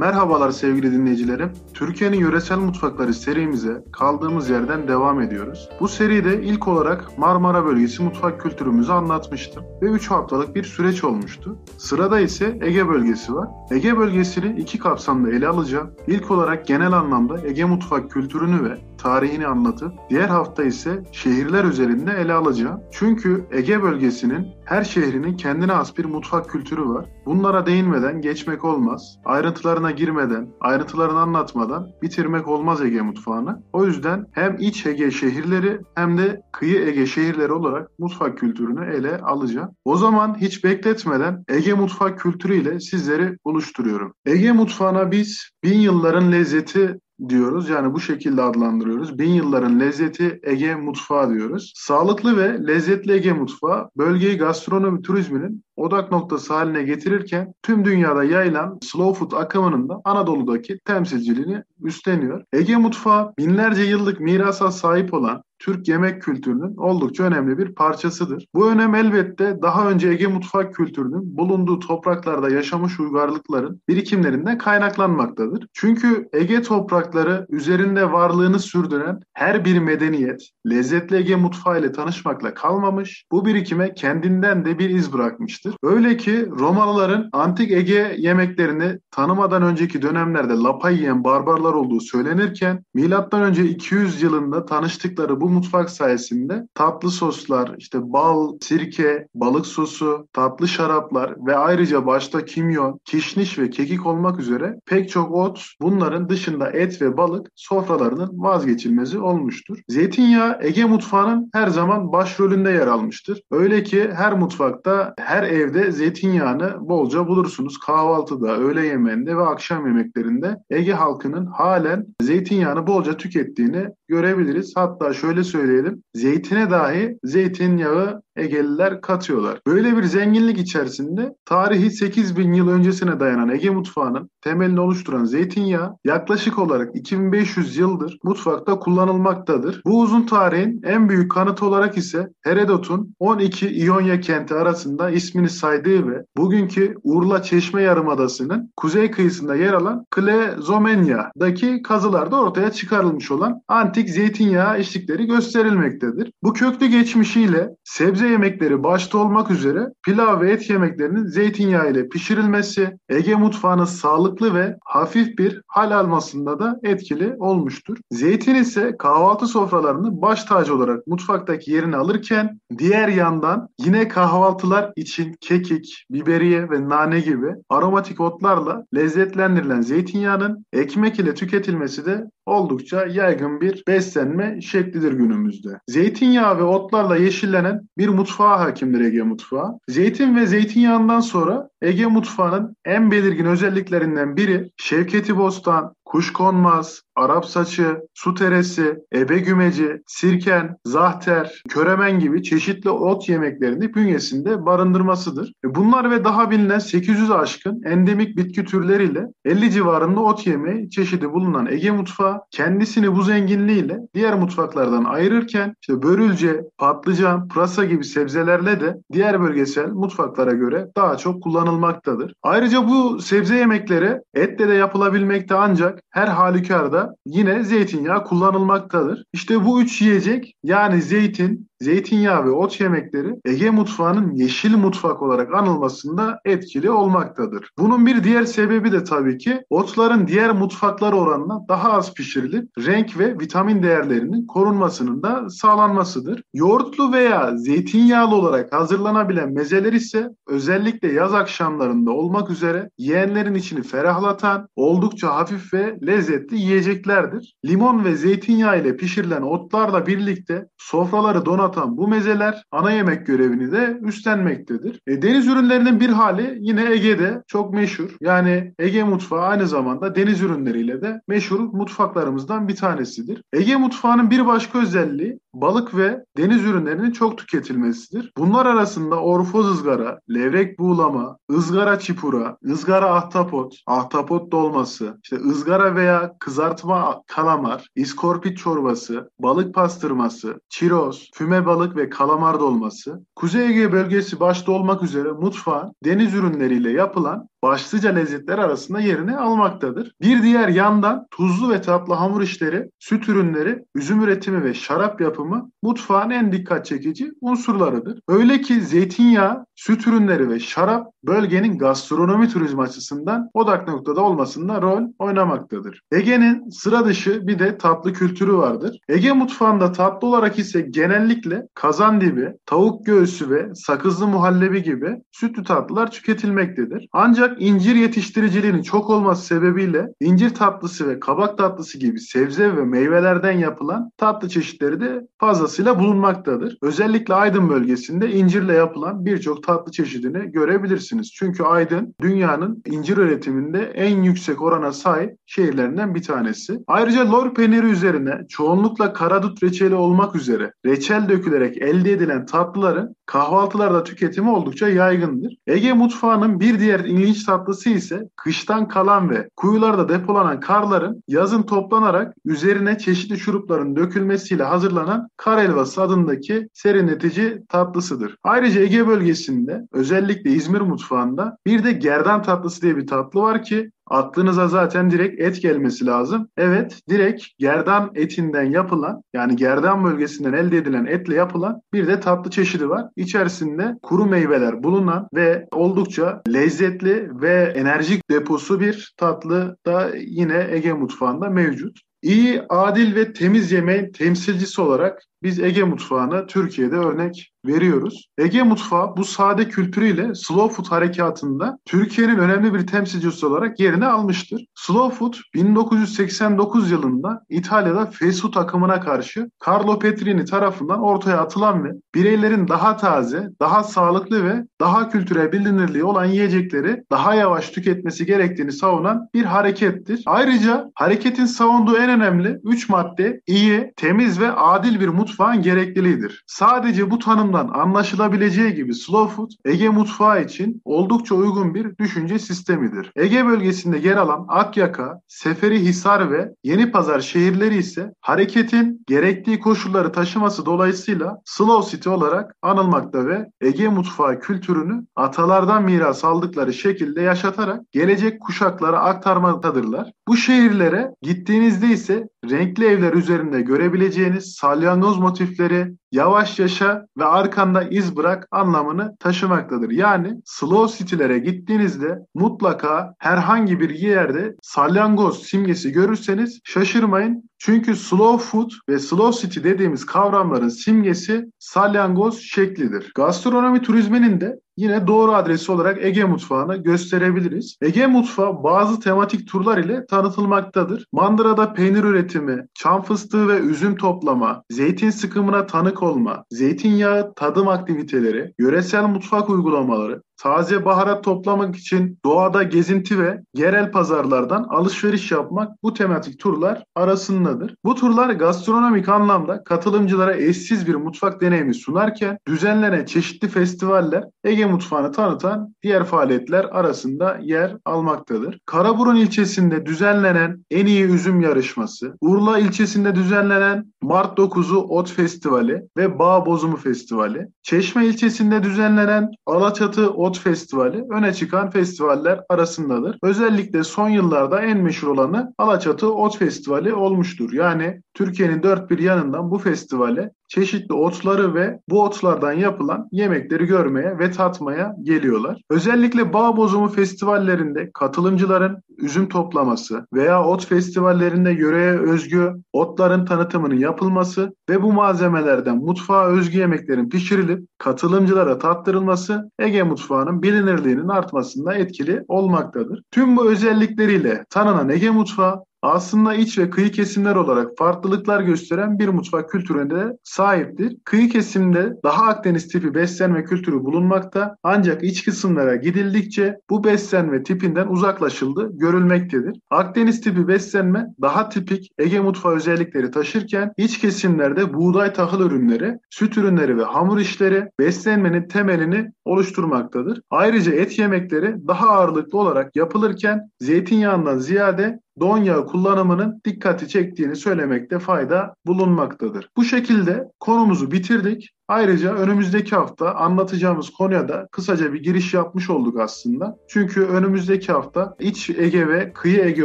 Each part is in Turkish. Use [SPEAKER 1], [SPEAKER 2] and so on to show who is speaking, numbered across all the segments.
[SPEAKER 1] Merhabalar sevgili dinleyicilerim. Türkiye'nin yöresel mutfakları serimize kaldığımız yerden devam ediyoruz. Bu seride ilk olarak Marmara bölgesi mutfak kültürümüzü anlatmıştım ve 3 haftalık bir süreç olmuştu. Sırada ise Ege bölgesi var. Ege bölgesini iki kapsamda ele alacağım. İlk olarak genel anlamda Ege mutfak kültürünü ve tarihini anlatıp diğer hafta ise şehirler üzerinde ele alacağım. Çünkü Ege bölgesinin her şehrinin kendine has bir mutfak kültürü var. Bunlara değinmeden geçmek olmaz. Ayrıntılarına girmeden, ayrıntılarını anlatmadan bitirmek olmaz Ege mutfağını. O yüzden hem iç Ege şehirleri hem de kıyı Ege şehirleri olarak mutfak kültürünü ele alacağım. O zaman hiç bekletmeden Ege mutfak kültürüyle sizleri buluşturuyorum. Ege mutfağına biz bin yılların lezzeti diyoruz. Yani bu şekilde adlandırıyoruz. Bin yılların lezzeti Ege mutfağı diyoruz. Sağlıklı ve lezzetli Ege mutfağı bölgeyi gastronomi turizminin odak noktası haline getirirken tüm dünyada yayılan slow food akımının da Anadolu'daki temsilciliğini üstleniyor. Ege mutfağı binlerce yıllık mirasa sahip olan Türk yemek kültürünün oldukça önemli bir parçasıdır. Bu önem elbette daha önce Ege mutfak kültürünün bulunduğu topraklarda yaşamış uygarlıkların birikimlerinden kaynaklanmaktadır. Çünkü Ege toprakları üzerinde varlığını sürdüren her bir medeniyet lezzetli Ege mutfağı ile tanışmakla kalmamış, bu birikime kendinden de bir iz bırakmıştır. Öyle ki Romalıların antik Ege yemeklerini tanımadan önceki dönemlerde lapa yiyen barbarlar olduğu söylenirken M.Ö. 200 yılında tanıştıkları bu mutfak sayesinde tatlı soslar, işte bal, sirke, balık sosu, tatlı şaraplar ve ayrıca başta kimyon, kişniş ve kekik olmak üzere pek çok ot bunların dışında et ve balık sofralarının vazgeçilmezi olmuştur. Zeytinyağı Ege mutfağının her zaman başrolünde yer almıştır. Öyle ki her mutfakta, her evde zeytinyağını bolca bulursunuz. Kahvaltıda, öğle yemeğinde ve akşam yemeklerinde Ege halkının halen zeytinyağını bolca tükettiğini görebiliriz. Hatta şöyle söyleyelim, zeytine dahi zeytinyağı Egeliler katıyorlar. Böyle bir zenginlik içerisinde tarihi 8000 yıl öncesine dayanan Ege mutfağının temelini oluşturan zeytinyağı yaklaşık olarak 2500 yıldır mutfakta kullanılmaktadır. Bu uzun tarihin en büyük kanıtı olarak ise Herodot'un 12 İonya kenti arasında ismini saydığı ve bugünkü Urla Çeşme Yarımadası'nın kuzey kıyısında yer alan Klezomenia'daki kazılarda ortaya çıkarılmış olan antik zeytinyağı içlikleri gösterilmektedir. Bu köklü geçmişiyle sebze yemekleri başta olmak üzere pilav ve et yemeklerinin zeytinyağı ile pişirilmesi Ege mutfağının sağlıklı ve hafif bir hal almasında da etkili olmuştur. Zeytin ise kahvaltı sofralarını baş tacı olarak mutfaktaki yerini alırken diğer yandan yine kahvaltılar için kekik, biberiye ve nane gibi aromatik otlarla lezzetlendirilen zeytinyağının ekmek ile tüketilmesi de oldukça yaygın bir beslenme şeklidir günümüzde. Zeytinyağı ve otlarla yeşillenen bir mutfağa hakimdir Ege mutfağı. Zeytin ve zeytinyağından sonra Ege mutfağının en belirgin özelliklerinden biri Şevketi Bostan, kuşkonmaz, Arap saçı, su teresi, ebe gümeci, sirken, zahter, köremen gibi çeşitli ot yemeklerini bünyesinde barındırmasıdır. E, bunlar ve daha bilinen 800 aşkın endemik bitki türleriyle 50 civarında ot yemeği çeşidi bulunan Ege mutfağı kendisini bu zenginliğiyle diğer mutfaklardan ayırırken işte börülce, patlıcan, pırasa gibi sebzelerle de diğer bölgesel mutfaklara göre daha çok kullanılmaktadır. Ayrıca bu sebze yemekleri etle de yapılabilmekte ancak her halükarda yine zeytinyağı kullanılmaktadır. İşte bu üç yiyecek yani zeytin, zeytinyağı ve ot yemekleri Ege mutfağının yeşil mutfak olarak anılmasında etkili olmaktadır. Bunun bir diğer sebebi de tabii ki otların diğer mutfaklar oranına daha az pişirilip renk ve vitamin değerlerinin korunmasının da sağlanmasıdır. Yoğurtlu veya zeytinyağlı olarak hazırlanabilen mezeler ise özellikle yaz akşamlarında olmak üzere yiyenlerin içini ferahlatan, oldukça hafif ve lezzetli yiyeceklerdir. Limon ve zeytinyağı ile pişirilen otlarla birlikte sofraları donatan bu mezeler ana yemek görevini de üstlenmektedir. E, deniz ürünlerinin bir hali yine Ege'de çok meşhur. Yani Ege mutfağı aynı zamanda deniz ürünleriyle de meşhur mutfaklarımızdan bir tanesidir. Ege mutfağının bir başka özelliği balık ve deniz ürünlerinin çok tüketilmesidir. Bunlar arasında orfoz ızgara, levrek buğulama, ızgara çipura, ızgara ahtapot, ahtapot dolması, işte ızgara ızgara veya kızartma kalamar, iskorpit çorbası, balık pastırması, çiroz, füme balık ve kalamar dolması, Kuzey Ege bölgesi başta olmak üzere mutfağın deniz ürünleriyle yapılan başlıca lezzetler arasında yerini almaktadır. Bir diğer yandan tuzlu ve tatlı hamur işleri, süt ürünleri, üzüm üretimi ve şarap yapımı mutfağın en dikkat çekici unsurlarıdır. Öyle ki zeytinyağı, süt ürünleri ve şarap bölgenin gastronomi turizmi açısından odak noktada olmasında rol oynamaktadır. Ege'nin sıra dışı bir de tatlı kültürü vardır. Ege mutfağında tatlı olarak ise genellikle kazan dibi, tavuk göğsü ve sakızlı muhallebi gibi sütlü tatlılar tüketilmektedir. Ancak incir yetiştiriciliğinin çok olması sebebiyle incir tatlısı ve kabak tatlısı gibi sebze ve meyvelerden yapılan tatlı çeşitleri de fazlasıyla bulunmaktadır. Özellikle Aydın bölgesinde incirle yapılan birçok tatlı çeşidini görebilirsiniz. Çünkü Aydın dünyanın incir üretiminde en yüksek orana sahip şehirlerinden bir tanesi. Ayrıca lor peyniri üzerine çoğunlukla karadut reçeli olmak üzere reçel dökülerek elde edilen tatlıların kahvaltılarda tüketimi oldukça yaygındır. Ege mutfağının bir diğer ilginç tatlısı ise kıştan kalan ve kuyularda depolanan karların yazın toplanarak üzerine çeşitli şurupların dökülmesiyle hazırlanan kar helvası adındaki serinletici tatlısıdır. Ayrıca Ege bölgesinde özellikle İzmir mutfağında bir de gerdan tatlısı diye bir tatlı var ki aklınıza zaten direkt et gelmesi lazım. Evet, direkt gerdan etinden yapılan yani gerdan bölgesinden elde edilen etle yapılan bir de tatlı çeşidi var. İçerisinde kuru meyveler bulunan ve oldukça lezzetli ve enerjik deposu bir tatlı da yine Ege mutfağında mevcut. İyi, adil ve temiz yemeğin temsilcisi olarak biz Ege mutfağına Türkiye'de örnek veriyoruz. Ege mutfağı bu sade kültürüyle slow food harekatında Türkiye'nin önemli bir temsilcisi olarak yerini almıştır. Slow food 1989 yılında İtalya'da fast food akımına karşı Carlo Petrini tarafından ortaya atılan ve bireylerin daha taze, daha sağlıklı ve daha kültürel bilinirliği olan yiyecekleri daha yavaş tüketmesi gerektiğini savunan bir harekettir. Ayrıca hareketin savunduğu en önemli 3 madde iyi, temiz ve adil bir mutfağın gerekliliğidir. Sadece bu tanımdan anlaşılabileceği gibi slow food Ege mutfağı için oldukça uygun bir düşünce sistemidir. Ege bölgesinde yer alan Akyaka, Seferihisar ve Yenipazar şehirleri ise hareketin gerektiği koşulları taşıması dolayısıyla slow city olarak anılmakta ve Ege mutfağı kültürünü atalardan miras aldıkları şekilde yaşatarak gelecek kuşaklara aktarmaktadırlar. Bu şehirlere gittiğinizde ise renkli evler üzerinde görebileceğiniz salyangoz motifleri, yavaş yaşa ve arkanda iz bırak anlamını taşımaktadır. Yani slow city'lere gittiğinizde mutlaka herhangi bir yerde salyangoz simgesi görürseniz şaşırmayın. Çünkü slow food ve slow city dediğimiz kavramların simgesi salyangoz şeklidir. Gastronomi turizminin de yine doğru adresi olarak Ege mutfağını gösterebiliriz. Ege mutfağı bazı tematik turlar ile tanıtılmaktadır. Mandıra'da peynir üretimi, çam fıstığı ve üzüm toplama, zeytin sıkımına tanık olma, zeytinyağı tadım aktiviteleri, yöresel mutfak uygulamaları, taze baharat toplamak için doğada gezinti ve yerel pazarlardan alışveriş yapmak bu tematik turlar arasındadır. Bu turlar gastronomik anlamda katılımcılara eşsiz bir mutfak deneyimi sunarken düzenlenen çeşitli festivaller Ege mutfağını tanıtan diğer faaliyetler arasında yer almaktadır. Karaburun ilçesinde düzenlenen en iyi üzüm yarışması, Urla ilçesinde düzenlenen Mart 9'u Ot Festivali ve Bağ Bozumu Festivali, Çeşme ilçesinde düzenlenen Alaçatı Ot Festivali öne çıkan festivaller arasındadır. Özellikle son yıllarda en meşhur olanı Alaçatı Ot Festivali olmuştur. Yani Türkiye'nin dört bir yanından bu festivale çeşitli otları ve bu otlardan yapılan yemekleri görmeye ve tatmaya geliyorlar. Özellikle bağ bozumu festivallerinde katılımcıların üzüm toplaması veya ot festivallerinde yöreye özgü otların tanıtımının yapılması ve bu malzemelerden mutfağa özgü yemeklerin pişirilip katılımcılara tattırılması Ege mutfağının bilinirliğinin artmasında etkili olmaktadır. Tüm bu özellikleriyle tanınan Ege mutfağı aslında iç ve kıyı kesimler olarak farklılıklar gösteren bir mutfak kültürüne de sahiptir. Kıyı kesimde daha Akdeniz tipi beslenme kültürü bulunmakta ancak iç kısımlara gidildikçe bu beslenme tipinden uzaklaşıldı görülmektedir. Akdeniz tipi beslenme daha tipik Ege mutfağı özellikleri taşırken iç kesimlerde buğday tahıl ürünleri, süt ürünleri ve hamur işleri beslenmenin temelini oluşturmaktadır. Ayrıca et yemekleri daha ağırlıklı olarak yapılırken zeytinyağından ziyade don yağı kullanımının dikkati çektiğini söylemekte fayda bulunmaktadır. Bu şekilde konumuzu bitirdik. Ayrıca önümüzdeki hafta anlatacağımız konuya da kısaca bir giriş yapmış olduk aslında. Çünkü önümüzdeki hafta iç Ege ve kıyı Ege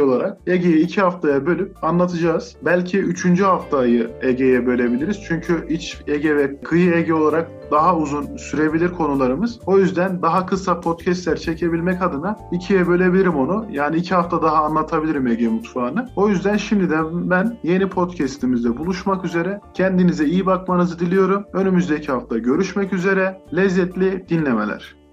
[SPEAKER 1] olarak Ege'yi iki haftaya bölüp anlatacağız. Belki üçüncü haftayı Ege'ye bölebiliriz. Çünkü iç Ege ve kıyı Ege olarak daha uzun sürebilir konularımız. O yüzden daha kısa podcastler çekebilmek adına ikiye bölebilirim onu. Yani iki hafta daha anlatabilirim Ege mutfağını. O yüzden şimdiden ben yeni podcastimizde buluşmak üzere. Kendinize iyi bakmanızı diliyorum. Önümüzdeki hafta görüşmek üzere. Lezzetli dinlemeler.